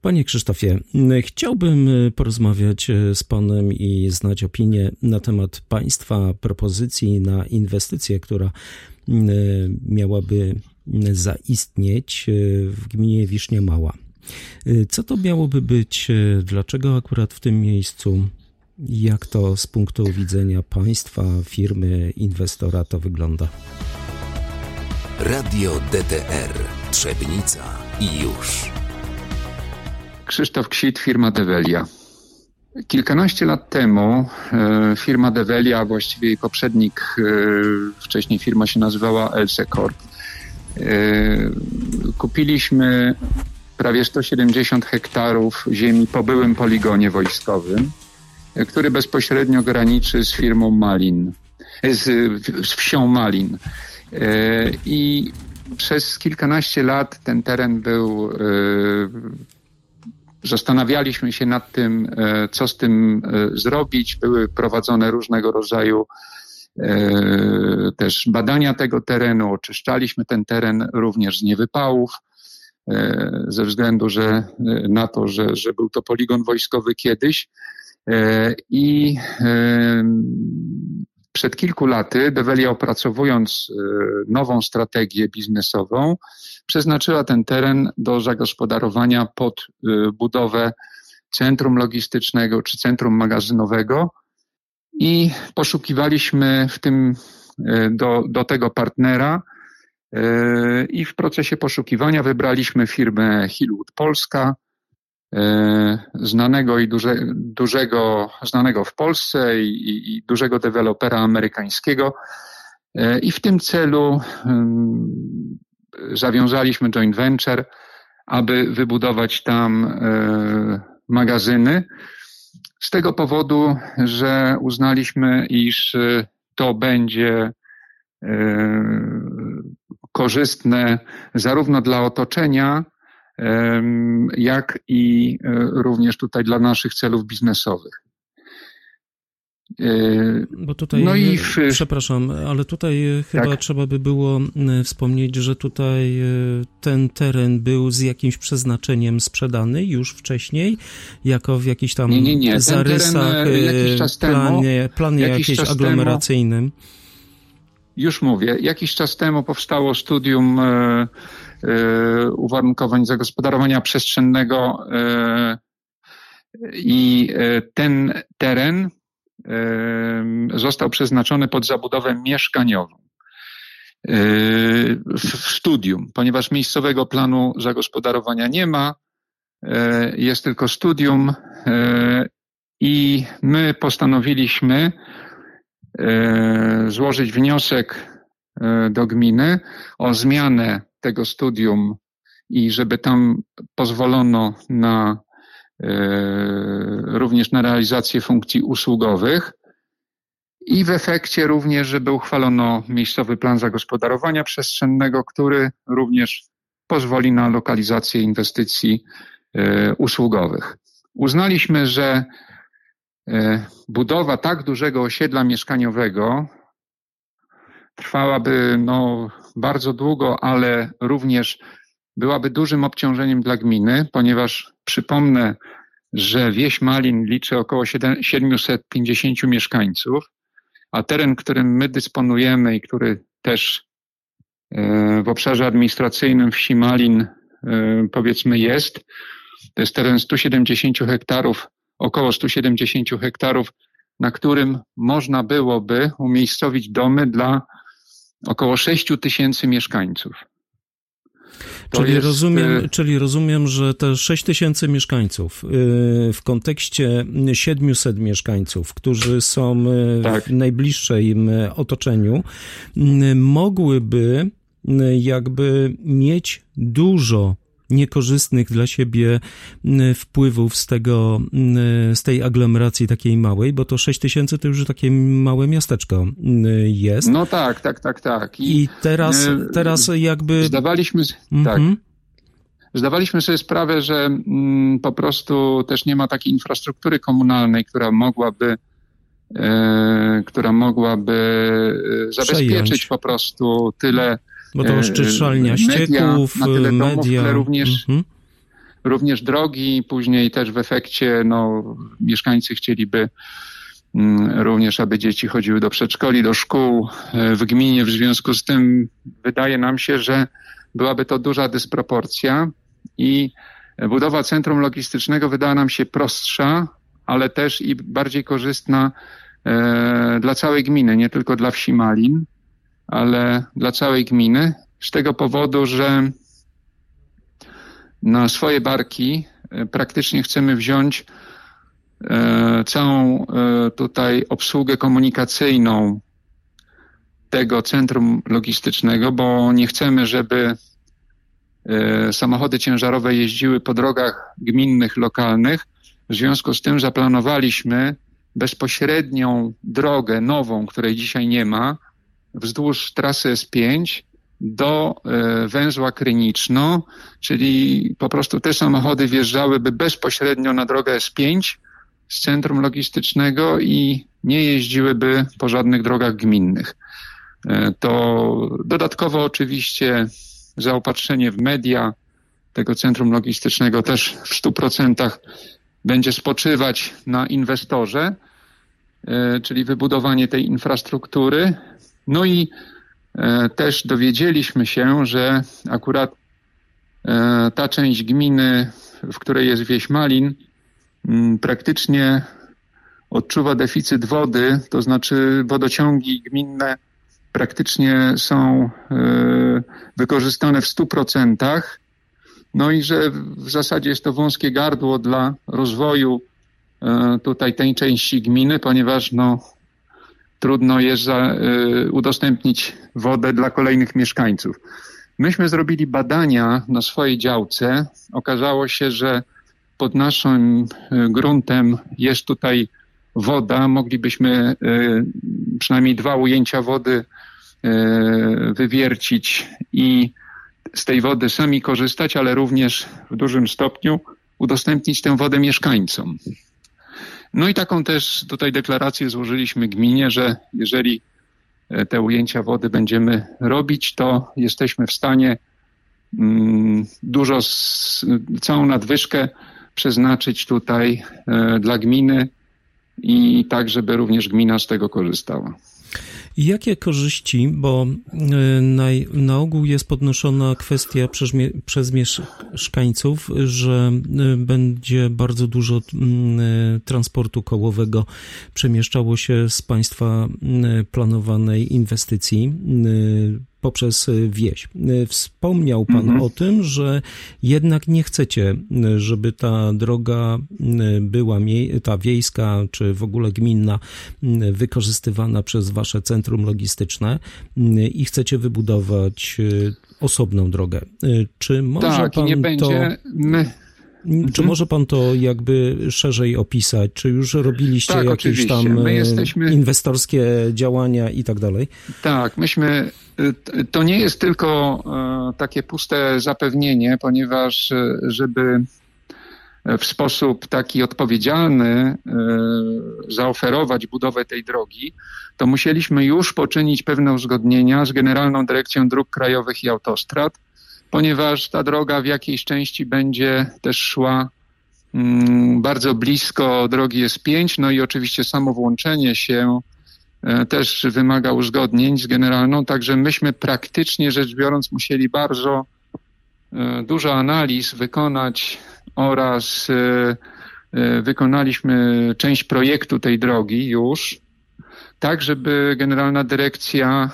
Panie Krzysztofie, chciałbym porozmawiać z Panem i znać opinię na temat Państwa propozycji na inwestycję, która miałaby zaistnieć w gminie Wisznia Mała. Co to miałoby być? Dlaczego akurat w tym miejscu? Jak to z punktu widzenia państwa, firmy, inwestora to wygląda? Radio DTR Trzebnica i już. Krzysztof Kwit, firma Develia. Kilkanaście lat temu e, firma Develia, właściwie jej poprzednik, e, wcześniej firma się nazywała Else Corp, e, kupiliśmy prawie 170 hektarów ziemi po byłym poligonie wojskowym, który bezpośrednio graniczy z firmą Malin, z, z wsią Malin. I przez kilkanaście lat ten teren był Zastanawialiśmy się nad tym, e, co z tym e, zrobić. Były prowadzone różnego rodzaju e, też badania tego terenu. Oczyszczaliśmy ten teren również z niewypałów ze względu że, na to, że, że był to poligon wojskowy kiedyś. I przed kilku laty Develia opracowując nową strategię biznesową, przeznaczyła ten teren do zagospodarowania pod y, budowę centrum logistycznego czy centrum magazynowego i poszukiwaliśmy w tym y, do, do tego partnera y, i w procesie poszukiwania wybraliśmy firmę Hillwood Polska, znanego i duże, dużego, znanego w Polsce i, i dużego dewelopera amerykańskiego. I w tym celu zawiązaliśmy joint venture, aby wybudować tam e, magazyny. Z tego powodu, że uznaliśmy, iż e, to będzie e, korzystne zarówno dla otoczenia, jak i również tutaj dla naszych celów biznesowych. Yy, Bo tutaj, no i w... przepraszam, ale tutaj chyba tak. trzeba by było e, wspomnieć, że tutaj e, ten teren był z jakimś przeznaczeniem sprzedany już wcześniej, jako w jakichś tam nie, nie, nie. zarysach, e, jakiś czas planie, planie jakiś jakieś aglomeracyjnym. Temu, już mówię, jakiś czas temu powstało studium e, e, uwarunkowań zagospodarowania przestrzennego e, i ten teren został przeznaczony pod zabudowę mieszkaniową w studium, ponieważ miejscowego planu zagospodarowania nie ma, e, jest tylko studium e, i my postanowiliśmy e, złożyć wniosek do gminy o zmianę tego studium i żeby tam pozwolono na E, również na realizację funkcji usługowych. I w efekcie również, żeby uchwalono miejscowy plan zagospodarowania przestrzennego, który również pozwoli na lokalizację inwestycji e, usługowych. Uznaliśmy, że e, budowa tak dużego osiedla mieszkaniowego trwałaby no, bardzo długo, ale również byłaby dużym obciążeniem dla gminy, ponieważ przypomnę, że wieś Malin liczy około 750 mieszkańców, a teren, którym my dysponujemy i który też e, w obszarze administracyjnym wsi Malin e, powiedzmy jest, to jest teren 170 hektarów, około 170 hektarów, na którym można byłoby umiejscowić domy dla około 6 tysięcy mieszkańców. Czyli, jest... rozumiem, y, czyli rozumiem, że te 6 tysięcy mieszkańców y, w kontekście 700 mieszkańców, którzy są y, tak. w najbliższym otoczeniu, mogłyby jakby mieć dużo niekorzystnych dla siebie wpływów z tego, z tej aglomeracji takiej małej, bo to 6 tysięcy to już takie małe miasteczko jest. No tak, tak, tak, tak. I, I teraz, teraz jakby... Zdawaliśmy... Tak. Mhm. Tak. Zdawaliśmy sobie sprawę, że mm, po prostu też nie ma takiej infrastruktury komunalnej, która mogłaby e, która mogłaby e, zabezpieczyć Przejąć. po prostu tyle bo to oszczędzalnia ścieków, media, na tyle media. Domów, również, mhm. również drogi, później też w efekcie no, mieszkańcy chcieliby mm, również, aby dzieci chodziły do przedszkoli, do szkół e, w gminie. W związku z tym wydaje nam się, że byłaby to duża dysproporcja i budowa centrum logistycznego wydała nam się prostsza, ale też i bardziej korzystna e, dla całej gminy, nie tylko dla wsi Malin, ale dla całej gminy. Z tego powodu, że na swoje barki e, praktycznie chcemy wziąć e, całą e, tutaj obsługę komunikacyjną tego centrum logistycznego, bo nie chcemy, żeby samochody ciężarowe jeździły po drogach gminnych, lokalnych. W związku z tym zaplanowaliśmy bezpośrednią drogę nową, której dzisiaj nie ma, wzdłuż trasy S5 do e, węzła Kryniczno, czyli po prostu te samochody wjeżdżałyby bezpośrednio na drogę S5 z centrum logistycznego i nie jeździłyby po żadnych drogach gminnych. E, to dodatkowo oczywiście zaopatrzenie w media tego centrum logistycznego też w 100% będzie spoczywać na inwestorze, e, czyli wybudowanie tej infrastruktury. No i E, też dowiedzieliśmy się, że akurat e, ta część gminy, w której jest wieś Malin, praktycznie odczuwa deficyt wody, to znaczy wodociągi gminne praktycznie są e, wykorzystane w 100%. No i że w zasadzie jest to wąskie gardło dla rozwoju tutaj tej części gminy, ponieważ no, trudno jest za, y, udostępnić wodę dla kolejnych mieszkańców. Myśmy zrobili badania na swojej działce. Okazało się, że pod naszym y, gruntem jest tutaj woda. Moglibyśmy y, przynajmniej dwa ujęcia wody wywiercić i z tej wody sami korzystać, ale również w dużym stopniu udostępnić tę wodę mieszkańcom. No i taką też tutaj deklarację złożyliśmy gminie, że jeżeli e, te ujęcia wody będziemy robić, to jesteśmy w stanie mm, dużo, całą nadwyżkę przeznaczyć tutaj e, dla gminy i tak, żeby również gmina z tego korzystała. Jakie korzyści, bo e, na, na ogół jest podnoszona kwestia przez, przez mieszkańców, że e, będzie bardzo dużo e, transportu kołowego przemieszczało się z państwa planowanej inwestycji poprzez y, wieś. Y, wspomniał Pan mhm. o tym, że jednak nie chcecie, y, żeby ta droga była, ta wiejska czy w ogóle gminna, wykorzystywana przez Wasze centrum logistyczne i chcecie wybudować osobną drogę. Czy może tak, Pan nie będzie. to... My czy mhm. może pan to jakby szerzej opisać? Czy już robiliście tak, jakieś oczywiście. tam jesteśmy... inwestorskie działania i tak dalej? Tak, myśmy. Y, to nie jest tylko e, takie puste zapewnienie, ponieważ e, żeby w sposób taki odpowiedzialny e, zaoferować budowę tej drogi, to musieliśmy już poczynić pewne uzgodnienia z Generalną Dyrekcją Dróg Krajowych i Autostrad ponieważ ta droga w jakiejś części będzie też szła mm, bardzo blisko drogi S5, no i oczywiście samo włączenie się e, też wymaga uzgodnień z generalną, także myśmy praktycznie rzecz biorąc musieli bardzo e, dużo analiz wykonać oraz e, wykonaliśmy część projektu tej drogi już, tak żeby generalna dyrekcja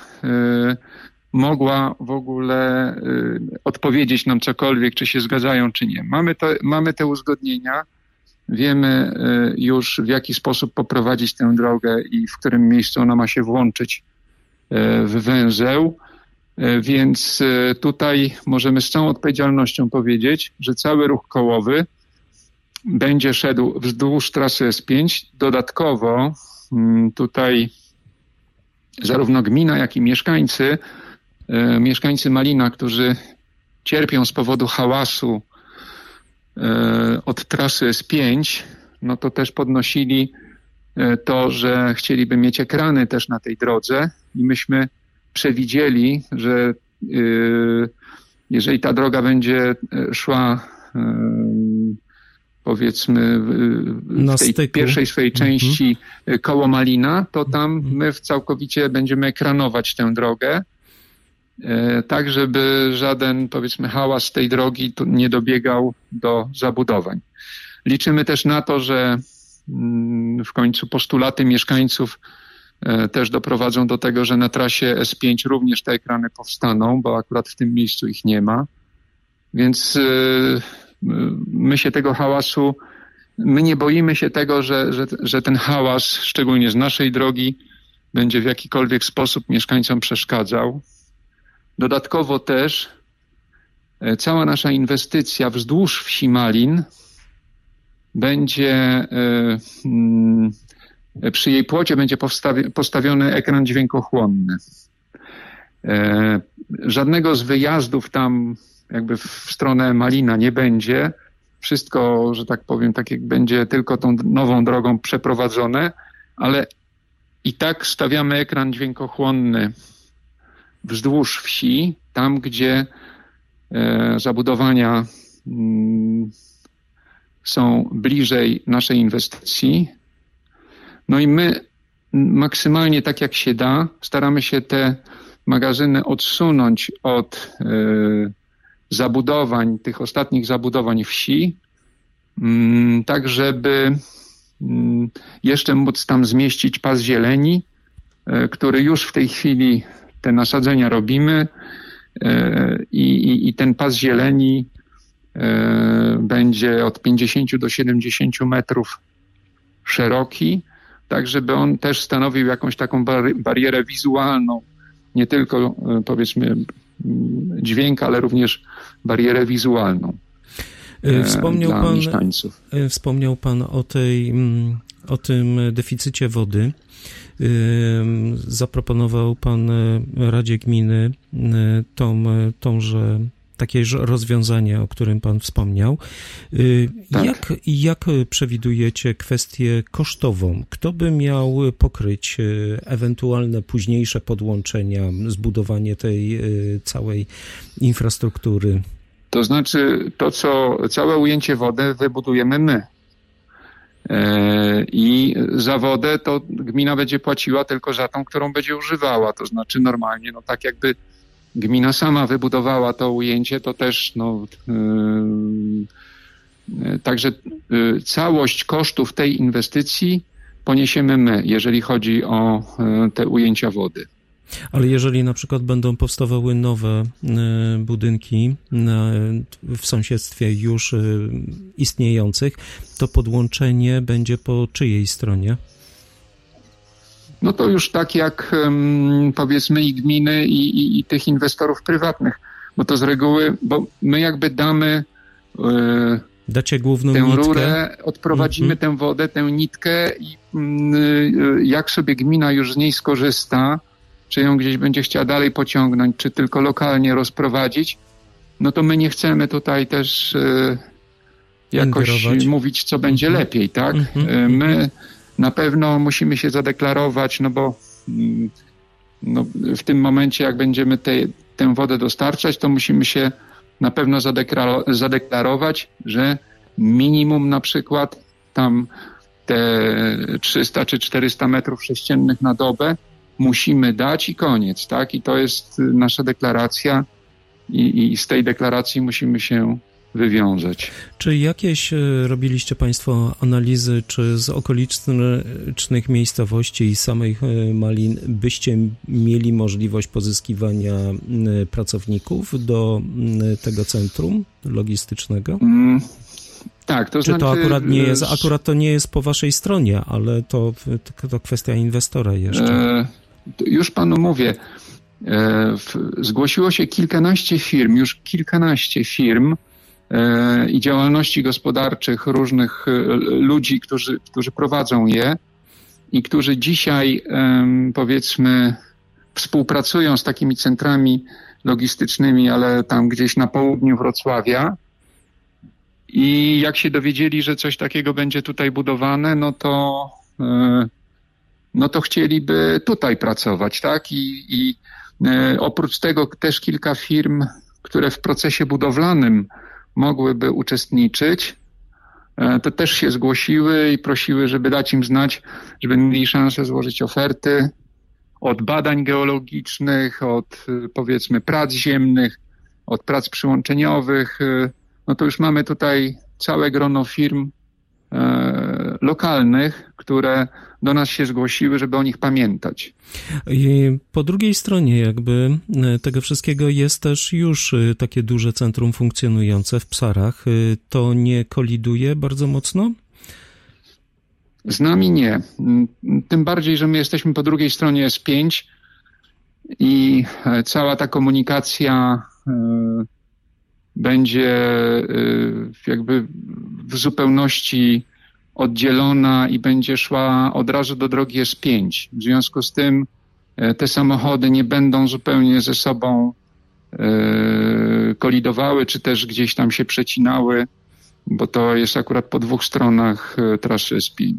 mogła w ogóle y, odpowiedzieć nam cokolwiek, czy się zgadzają, czy nie. Mamy, to, mamy te uzgodnienia, wiemy y, już w jaki sposób poprowadzić tę drogę i w którym miejscu ona ma się włączyć y, w węzeł. Więc tutaj możemy z całą odpowiedzialnością powiedzieć, że cały ruch kołowy będzie szedł wzdłuż trasy S5. Dodatkowo mm, tutaj zarówno gmina, jak i mieszkańcy mieszkańcy Malina, którzy cierpią z powodu hałasu e, od trasy S5, no to też podnosili e, to, że chcieliby mieć ekrany też na tej drodze i myśmy przewidzieli, że jeżeli ta droga będzie szła powiedzmy w tej styku. pierwszej swojej mhm. części mhm. koło Malina, to tam mhm. my całkowicie będziemy ekranować tę drogę, tak żeby żaden powiedzmy hałas tej drogi nie dobiegał do zabudowań. Liczymy też na to, że mm, w końcu postulaty mieszkańców E, też doprowadzą do tego, że na trasie S5 również te ekrany powstaną, bo akurat w tym miejscu ich nie ma. Więc e, my się tego hałasu, my nie boimy się tego, że, że, że ten hałas, szczególnie z naszej drogi, będzie w jakikolwiek sposób mieszkańcom przeszkadzał. Dodatkowo też e, cała nasza inwestycja wzdłuż wsi Malin będzie przy jej płocie będzie postawiony ekran dźwiękochłonny. E, żadnego z wyjazdów tam jakby w stronę Malina nie będzie. Wszystko, że tak powiem, tak jak będzie tylko tą nową drogą przeprowadzone, ale i tak stawiamy ekran dźwiękochłonny wzdłuż wsi, tam gdzie e, zabudowania mm, są bliżej naszej inwestycji, no i my maksymalnie tak jak się da, staramy się te magazyny odsunąć od y, zabudowań, tych ostatnich zabudowań wsi, y, tak żeby y, jeszcze móc tam zmieścić pas zieleni, e, który już w tej chwili te nasadzenia robimy i, i ten pas zieleni będzie od 50 do 70 metrów szeroki tak żeby on też stanowił jakąś taką barierę wizualną, nie tylko e, powiedzmy dźwięk, ale również barierę wizualną. E, wspomniał dla pan, mieszkańców. E, wspomniał pan o, tej, o tym deficycie wody. Zaproponował pan Radzie Gminy tą, tąże takie rozwiązanie, o którym Pan wspomniał. Y, tak. Jak, jak przewidujecie kwestię kosztową? Kto by miał pokryć ewentualne późniejsze podłączenia, zbudowanie tej całej infrastruktury? To znaczy, to co, całe ujęcie wody wybudujemy my. E, I za wodę to gmina będzie płaciła tylko za tą, którą będzie używała. To znaczy normalnie, no tak jakby gmina sama wybudowała to ujęcie, to też no, yy, także yy, całość kosztów tej inwestycji poniesiemy my, jeżeli chodzi o te ujęcia wody. Ale jeżeli na przykład będą powstawały nowe budynki w sąsiedztwie już istniejących, to podłączenie będzie po czyjej stronie? no to już tak jak powiedzmy i gminy i, i, i tych inwestorów prywatnych, bo to z reguły, bo my jakby damy e, Dacie główną tę nitkę. rurę, odprowadzimy -hmm. tę wodę, tę nitkę i mm, jak sobie gmina już z niej skorzysta, czy ją gdzieś będzie chciała dalej pociągnąć, czy tylko lokalnie rozprowadzić, no to my nie chcemy tutaj też e, jakoś Ingerować. mówić, co będzie -hmm. lepiej, tak? Mm -hmm. My na pewno musimy się zadeklarować, no bo mm, no, w tym momencie, jak będziemy te, tę wodę dostarczać, to musimy się na pewno zadeklarować, że minimum na przykład tam te 300 czy 400 metrów sześciennych na dobę musimy dać i koniec, tak? I to jest nasza deklaracja i, i z tej deklaracji musimy się wywiązać. Czy jakieś e, robiliście Państwo analizy, czy z okolicznych miejscowości i samych e, Malin byście mieli możliwość pozyskiwania pracowników do tego centrum logistycznego? Mm. Tak, to Czy znaczy, to akurat nie jest, akurat to nie jest po waszej stronie, ale to, to kwestia inwestora jeszcze. E, już panu mówię, e, zgłosiło się kilkanaście firm, już kilkanaście firm, E, i działalności gospodarczych różnych e, ludzi, którzy, którzy prowadzą je i którzy dzisiaj, powiedzmy, współpracują z takimi centrami logistycznymi, ale tam gdzieś na południu Wrocławia. I jak się dowiedzieli, że coś takiego będzie tutaj budowane, no to, no to chcieliby tutaj pracować, tak? I, i oprócz tego też kilka firm, które w procesie budowlanym mogłyby uczestniczyć, to też się zgłosiły i prosiły, żeby dać im znać, żeby mieli szansę złożyć oferty od badań geologicznych, od powiedzmy prac ziemnych, od prac przyłączeniowych. No to już mamy tutaj całe grono firm e, lokalnych, które do nas się zgłosiły, żeby o nich pamiętać. I po drugiej stronie jakby e, tego wszystkiego jest też już e, takie duże centrum funkcjonujące w Psarach. To nie koliduje bardzo mocno? Z nami nie. Tym bardziej, że my jesteśmy po drugiej stronie S5 i cała ta komunikacja będzie jakby w zupełności oddzielona i będzie szła od razu do drogi S5. W związku z tym e, te samochody nie będą zupełnie ze sobą e, kolidowały, czy też gdzieś tam się przecinały, bo to jest akurat po dwóch stronach e, trasy S5.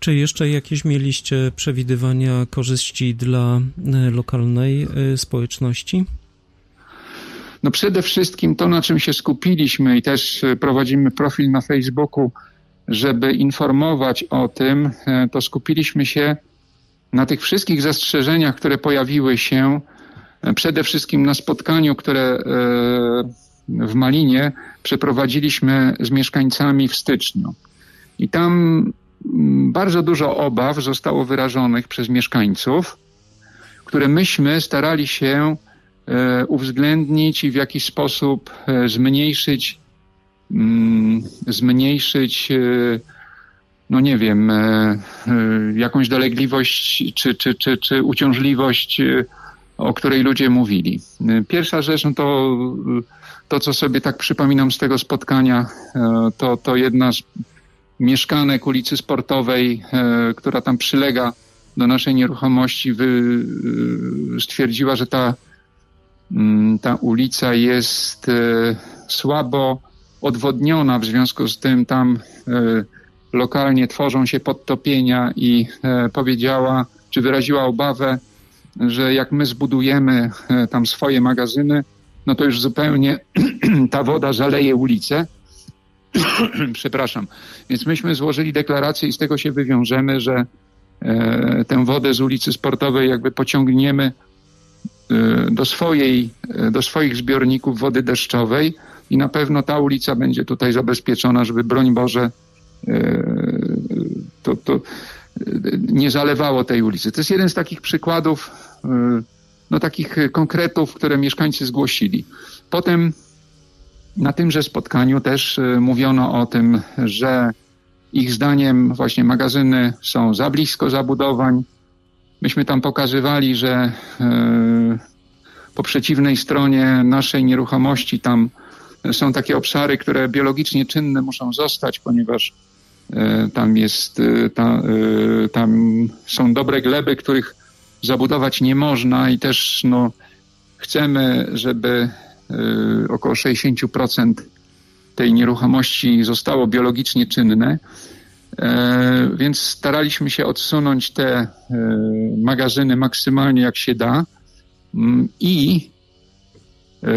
Czy jeszcze jakieś mieliście przewidywania korzyści dla lokalnej społeczności? No przede wszystkim to, na czym się skupiliśmy i też prowadzimy profil na Facebooku, żeby informować o tym, e, to skupiliśmy się na tych wszystkich zastrzeżeniach, które pojawiły się e, przede wszystkim na spotkaniu, które e, w Malinie przeprowadziliśmy z mieszkańcami w styczniu. I tam mm, bardzo dużo obaw zostało wyrażonych przez mieszkańców, które myśmy starali się uwzględnić i w jakiś sposób zmniejszyć zmniejszyć, e, no nie wiem, e, e, jakąś dolegliwość czy, czy, czy, czy uciążliwość, o której ludzie mówili. Pierwsza rzecz, no to, to co sobie tak przypominam z tego spotkania, to, to jedna z mieszkanek ulicy Sportowej, która tam przylega do naszej nieruchomości, wy, stwierdziła, że ta, mm, ta ulica jest słabo odwodniona, w związku z tym tam e, lokalnie tworzą się podtopienia i e, powiedziała, czy wyraziła obawę, że jak my zbudujemy e, tam swoje magazyny, no to już zupełnie ta woda zaleje ulicę. Przepraszam. Więc myśmy złożyli deklarację i z tego się wywiążemy, że tę wodę z ulicy Sportowej jakby pociągniemy do, swojej, do swoich zbiorników wody deszczowej, i na pewno ta ulica będzie tutaj zabezpieczona, żeby broń Boże e, to, to e, nie zalewało tej ulicy. To jest jeden z takich przykładów, e, no takich konkretów, które mieszkańcy zgłosili. Potem na tymże spotkaniu też mówiono o tym, że ich zdaniem właśnie magazyny są za blisko zabudowań. Myśmy tam pokazywali, że po przeciwnej stronie naszej nieruchomości tam są takie obszary, które biologicznie czynne muszą zostać, ponieważ e, tam jest, e, e, tam są dobre gleby, których zabudować nie można i też no, chcemy, żeby około 60% tej nieruchomości zostało biologicznie czynne. Więc staraliśmy się odsunąć te magazyny maksymalnie jak się da. Mm, I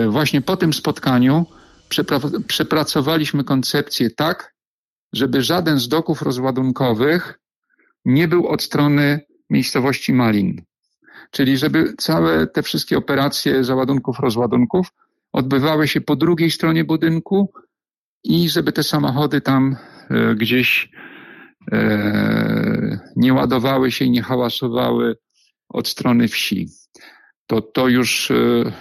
właśnie po tym spotkaniu przepracowaliśmy koncepcję tak, żeby żaden z doków rozładunkowych nie był od strony miejscowości Malin. Czyli żeby całe te wszystkie operacje załadunków, rozładunków odbywały się po drugiej stronie budynku i żeby te samochody tam e, gdzieś e, nie ładowały się i nie hałasowały od strony wsi. To, to już e,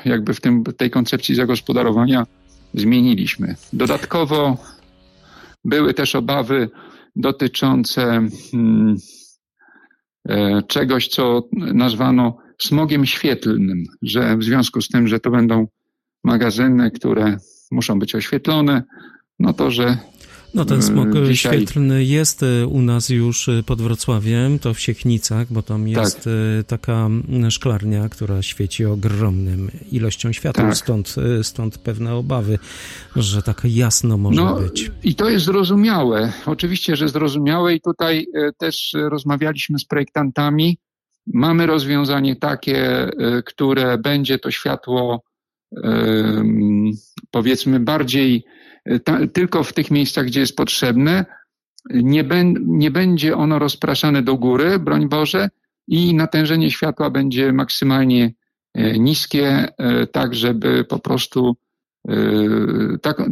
jakby w tym, tej koncepcji zagospodarowania zmieniliśmy. Dodatkowo były też obawy dotyczące hmm, e, czegoś, co nazwano smogiem świetlnym, że w związku z tym, że to będą magazyny, które muszą być oświetlone, no to, że no ten smog e, Dzisiaj... świetlny jest e, u nas już e, pod Wrocławiem, to w Siechnicach, bo tam jest tak. taka szklarnia, która świeci ogromnym ilością światła, tak. stąd, stąd pewne obawy, że tak jasno może no, być. I to jest zrozumiałe, oczywiście, że zrozumiałe i tutaj też rozmawialiśmy z projektantami. Mamy rozwiązanie takie, które będzie to światło powiedzmy bardziej ta, tylko w tych miejscach, gdzie jest potrzebne. Nie, ben, nie będzie ono rozpraszane do góry, broń Boże, i natężenie światła będzie maksymalnie e, niskie, e, tak żeby po prostu tak,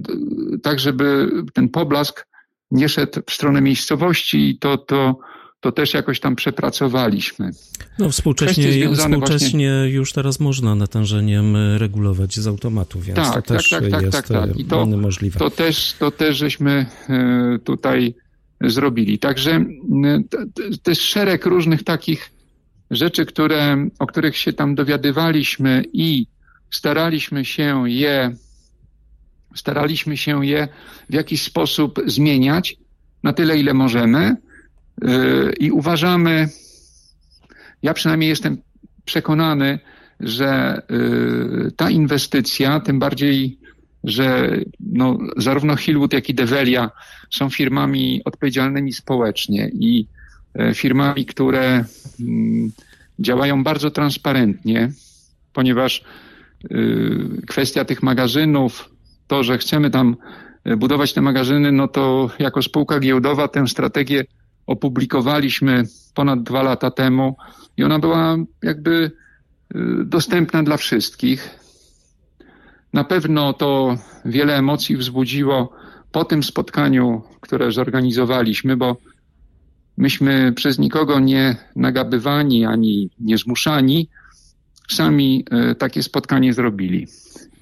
tak żeby ten poblask nie szedł w stronę miejscowości i to, to, to też jakoś tam przepracowaliśmy. No współcześnie, współcześnie właśnie... już teraz można natężeniem regulować z automatu, więc tak, to tak, też tak, tak, jest tak, tak. I to, możliwe. To też, to też żeśmy tutaj zrobili. Także to jest szereg różnych takich rzeczy, które, o których się tam dowiadywaliśmy i staraliśmy się je, staraliśmy się je w jakiś sposób zmieniać na tyle, ile możemy. Yy, I uważamy, ja przynajmniej jestem przekonany, że yy, ta inwestycja, tym bardziej, że no, zarówno Hillwood, jak i Develia są firmami odpowiedzialnymi społecznie i E, firmami, które mm, działają bardzo transparentnie, ponieważ kwestia tych magazynów, to, że chcemy tam budować te magazyny, no to jako spółka giełdowa tę strategię opublikowaliśmy ponad dwa lata temu i ona była jakby y, dostępna dla wszystkich. Na pewno to wiele emocji wzbudziło po tym spotkaniu, które zorganizowaliśmy, bo myśmy przez nikogo nie nagabywani ani nie zmuszani, sami e, takie spotkanie zrobili.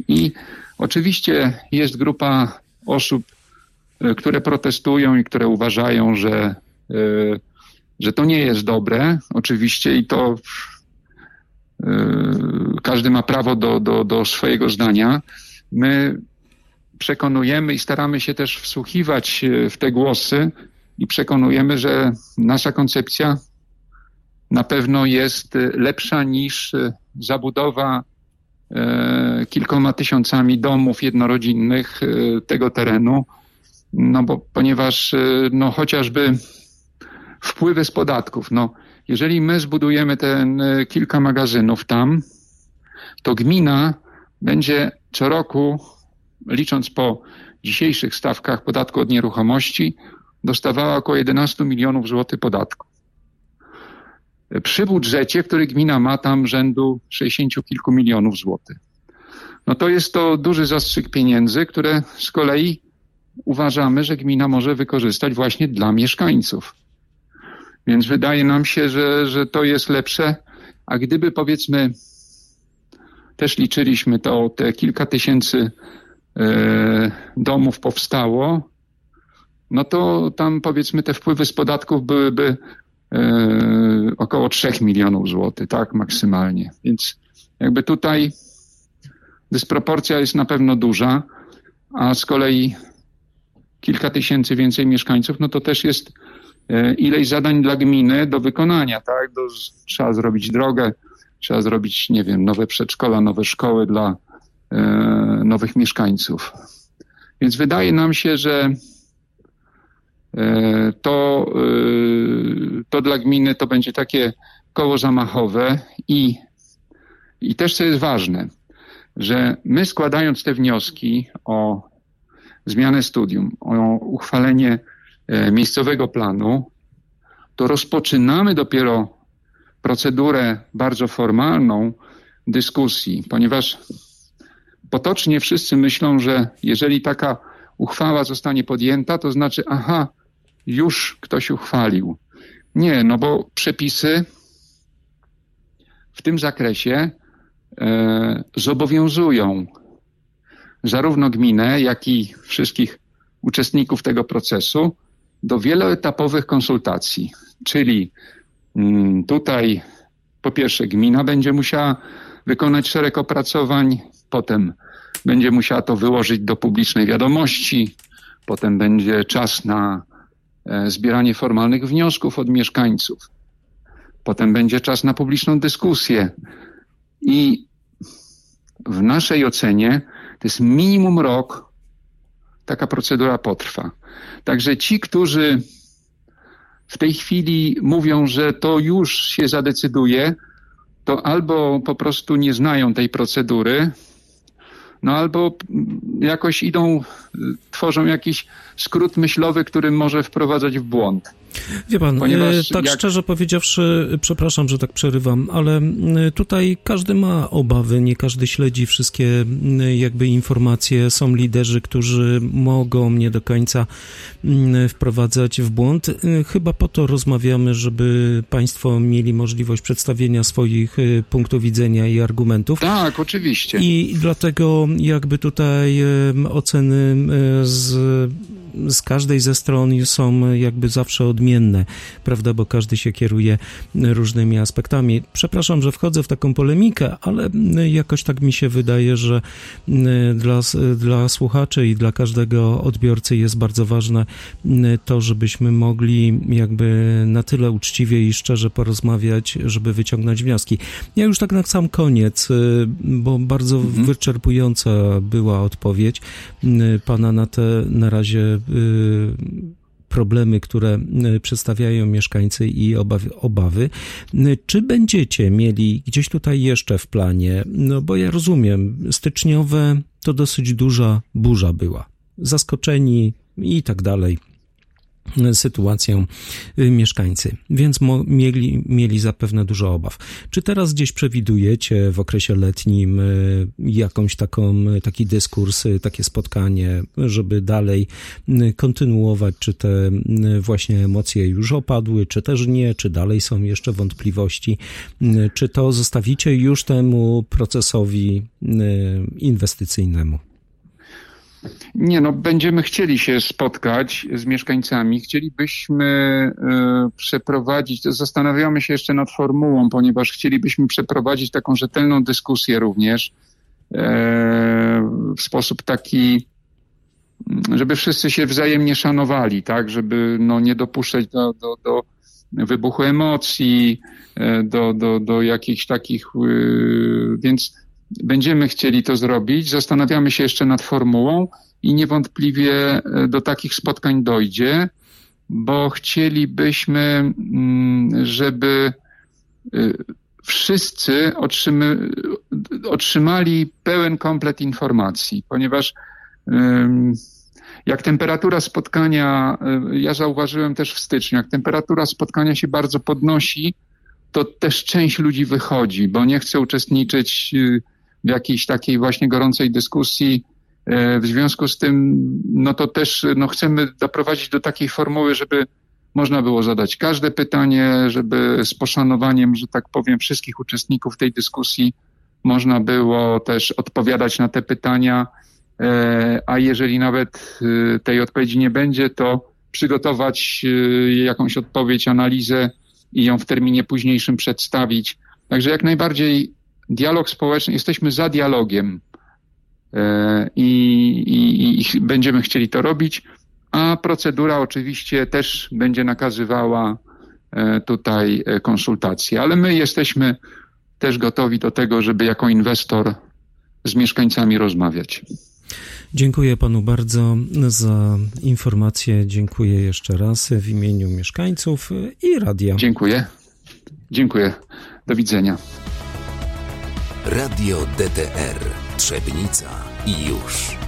I oczywiście jest grupa osób, e, które protestują i które uważają, że, że to nie jest dobre, oczywiście, i to każdy ma prawo do, do, do swojego zdania. My przekonujemy i staramy się też wsłuchiwać w te głosy, i przekonujemy, że nasza koncepcja na pewno jest lepsza niż zabudowa kilkoma tysiącami domów jednorodzinnych tego terenu, no bo ponieważ no chociażby wpływy z podatków, no jeżeli my zbudujemy ten kilka magazynów tam, to gmina będzie co roku, licząc po dzisiejszych stawkach podatku od nieruchomości, dostawała około 11 milionów złotych podatku. Przy budżecie, który gmina ma tam rzędu 60 kilku milionów złotych. No to jest to duży zastrzyk pieniędzy, które z kolei uważamy, że gmina może wykorzystać właśnie dla mieszkańców. Więc wydaje nam się, że, że to jest lepsze. A gdyby powiedzmy, też liczyliśmy to, te kilka tysięcy e, domów powstało, no to tam powiedzmy te wpływy z podatków byłyby e, około 3 milionów złotych, tak, maksymalnie. Więc jakby tutaj dysproporcja jest na pewno duża, a z kolei kilka tysięcy więcej mieszkańców, no to też jest ileś zadań dla gminy do wykonania, tak? Do, trzeba zrobić drogę, trzeba zrobić, nie wiem, nowe przedszkola, nowe szkoły dla e, nowych mieszkańców. Więc wydaje nam się, że E, to, e, to dla gminy to będzie takie koło zamachowe i, i też co jest ważne, że my składając te wnioski o zmianę studium, o uchwalenie e, miejscowego planu, to rozpoczynamy dopiero procedurę bardzo formalną dyskusji, ponieważ potocznie wszyscy myślą, że jeżeli taka uchwała zostanie podjęta, to znaczy, aha, już ktoś uchwalił. Nie, no bo przepisy w tym zakresie e, zobowiązują zarówno gminę, jak i wszystkich uczestników tego procesu do wieloetapowych konsultacji. Czyli mm, tutaj po pierwsze gmina będzie musiała wykonać szereg opracowań, potem będzie musiała to wyłożyć do publicznej wiadomości, potem będzie czas na E, zbieranie formalnych wniosków od mieszkańców. Potem będzie czas na publiczną dyskusję. I w naszej ocenie to jest minimum rok taka procedura potrwa. Także ci, którzy w tej chwili mówią, że to już się zadecyduje, to albo po prostu nie znają tej procedury, no albo jakoś idą, tworzą jakiś skrót myślowy, który może wprowadzać w błąd. Wie pan, Ponieważ tak jak... szczerze powiedziawszy, przepraszam, że tak przerywam, ale tutaj każdy ma obawy, nie każdy śledzi wszystkie jakby informacje. Są liderzy, którzy mogą nie do końca wprowadzać w błąd. Chyba po to rozmawiamy, żeby państwo mieli możliwość przedstawienia swoich punktów widzenia i argumentów. Tak, oczywiście. I dlatego jakby tutaj oceny z z każdej ze stron są jakby zawsze odmienne, prawda, bo każdy się kieruje różnymi aspektami. Przepraszam, że wchodzę w taką polemikę, ale jakoś tak mi się wydaje, że dla, dla słuchaczy i dla każdego odbiorcy jest bardzo ważne to, żebyśmy mogli jakby na tyle uczciwie i szczerze porozmawiać, żeby wyciągnąć wnioski. Ja już tak na sam koniec, bo bardzo mhm. wyczerpująca była odpowiedź pana na te na razie Y, problemy, które y, przedstawiają mieszkańcy i obawy, obawy. Czy będziecie mieli gdzieś tutaj jeszcze w planie, no bo ja rozumiem, styczniowe to dosyć duża burza była. Zaskoczeni i tak dalej sytuacją y, mieszkańcy, więc mieli, mieli zapewne dużo obaw. Czy teraz gdzieś przewidujecie w okresie letnim y, jakąś taką, y, taki dyskurs, takie spotkanie, żeby dalej kontynuować, czy te właśnie emocje już opadły, czy też nie, czy dalej są jeszcze wątpliwości, czy to zostawicie już temu procesowi inwestycyjnemu? Nie, no będziemy chcieli się spotkać z mieszkańcami. Chcielibyśmy e, przeprowadzić, zastanawiamy się jeszcze nad formułą, ponieważ chcielibyśmy przeprowadzić taką rzetelną dyskusję również e, w sposób taki, żeby wszyscy się wzajemnie szanowali, tak, żeby no, nie dopuszczać do, do, do wybuchu emocji, e, do, do, do jakichś takich, więc Będziemy chcieli to zrobić. Zastanawiamy się jeszcze nad formułą i niewątpliwie e, do takich spotkań dojdzie, bo chcielibyśmy, mm, żeby e, wszyscy otrzymy, otrzymali pełen komplet informacji, ponieważ jak temperatura spotkania, e, ja zauważyłem też w styczniu, jak temperatura spotkania się bardzo podnosi, to też część ludzi wychodzi, bo nie chce uczestniczyć w jakiejś takiej właśnie gorącej dyskusji. E, w związku z tym, no to też no chcemy doprowadzić do takiej formuły, żeby można było zadać każde pytanie, żeby z poszanowaniem, że tak powiem, wszystkich uczestników tej dyskusji można było też odpowiadać na te pytania, e, a jeżeli nawet e, tej odpowiedzi nie będzie, to przygotować jakąś odpowiedź, analizę i ją w terminie późniejszym przedstawić. Także jak najbardziej dialog społeczny, jesteśmy za dialogiem e, i, i, i będziemy chcieli to robić, a procedura oczywiście też będzie nakazywała e, tutaj e, konsultacje, ale my jesteśmy też gotowi do tego, żeby jako inwestor z mieszkańcami rozmawiać. Dziękuję panu bardzo za informacje. Dziękuję jeszcze raz w imieniu mieszkańców i radia. Dziękuję. Dziękuję. Do widzenia. Radio DTR Trzebnica i już.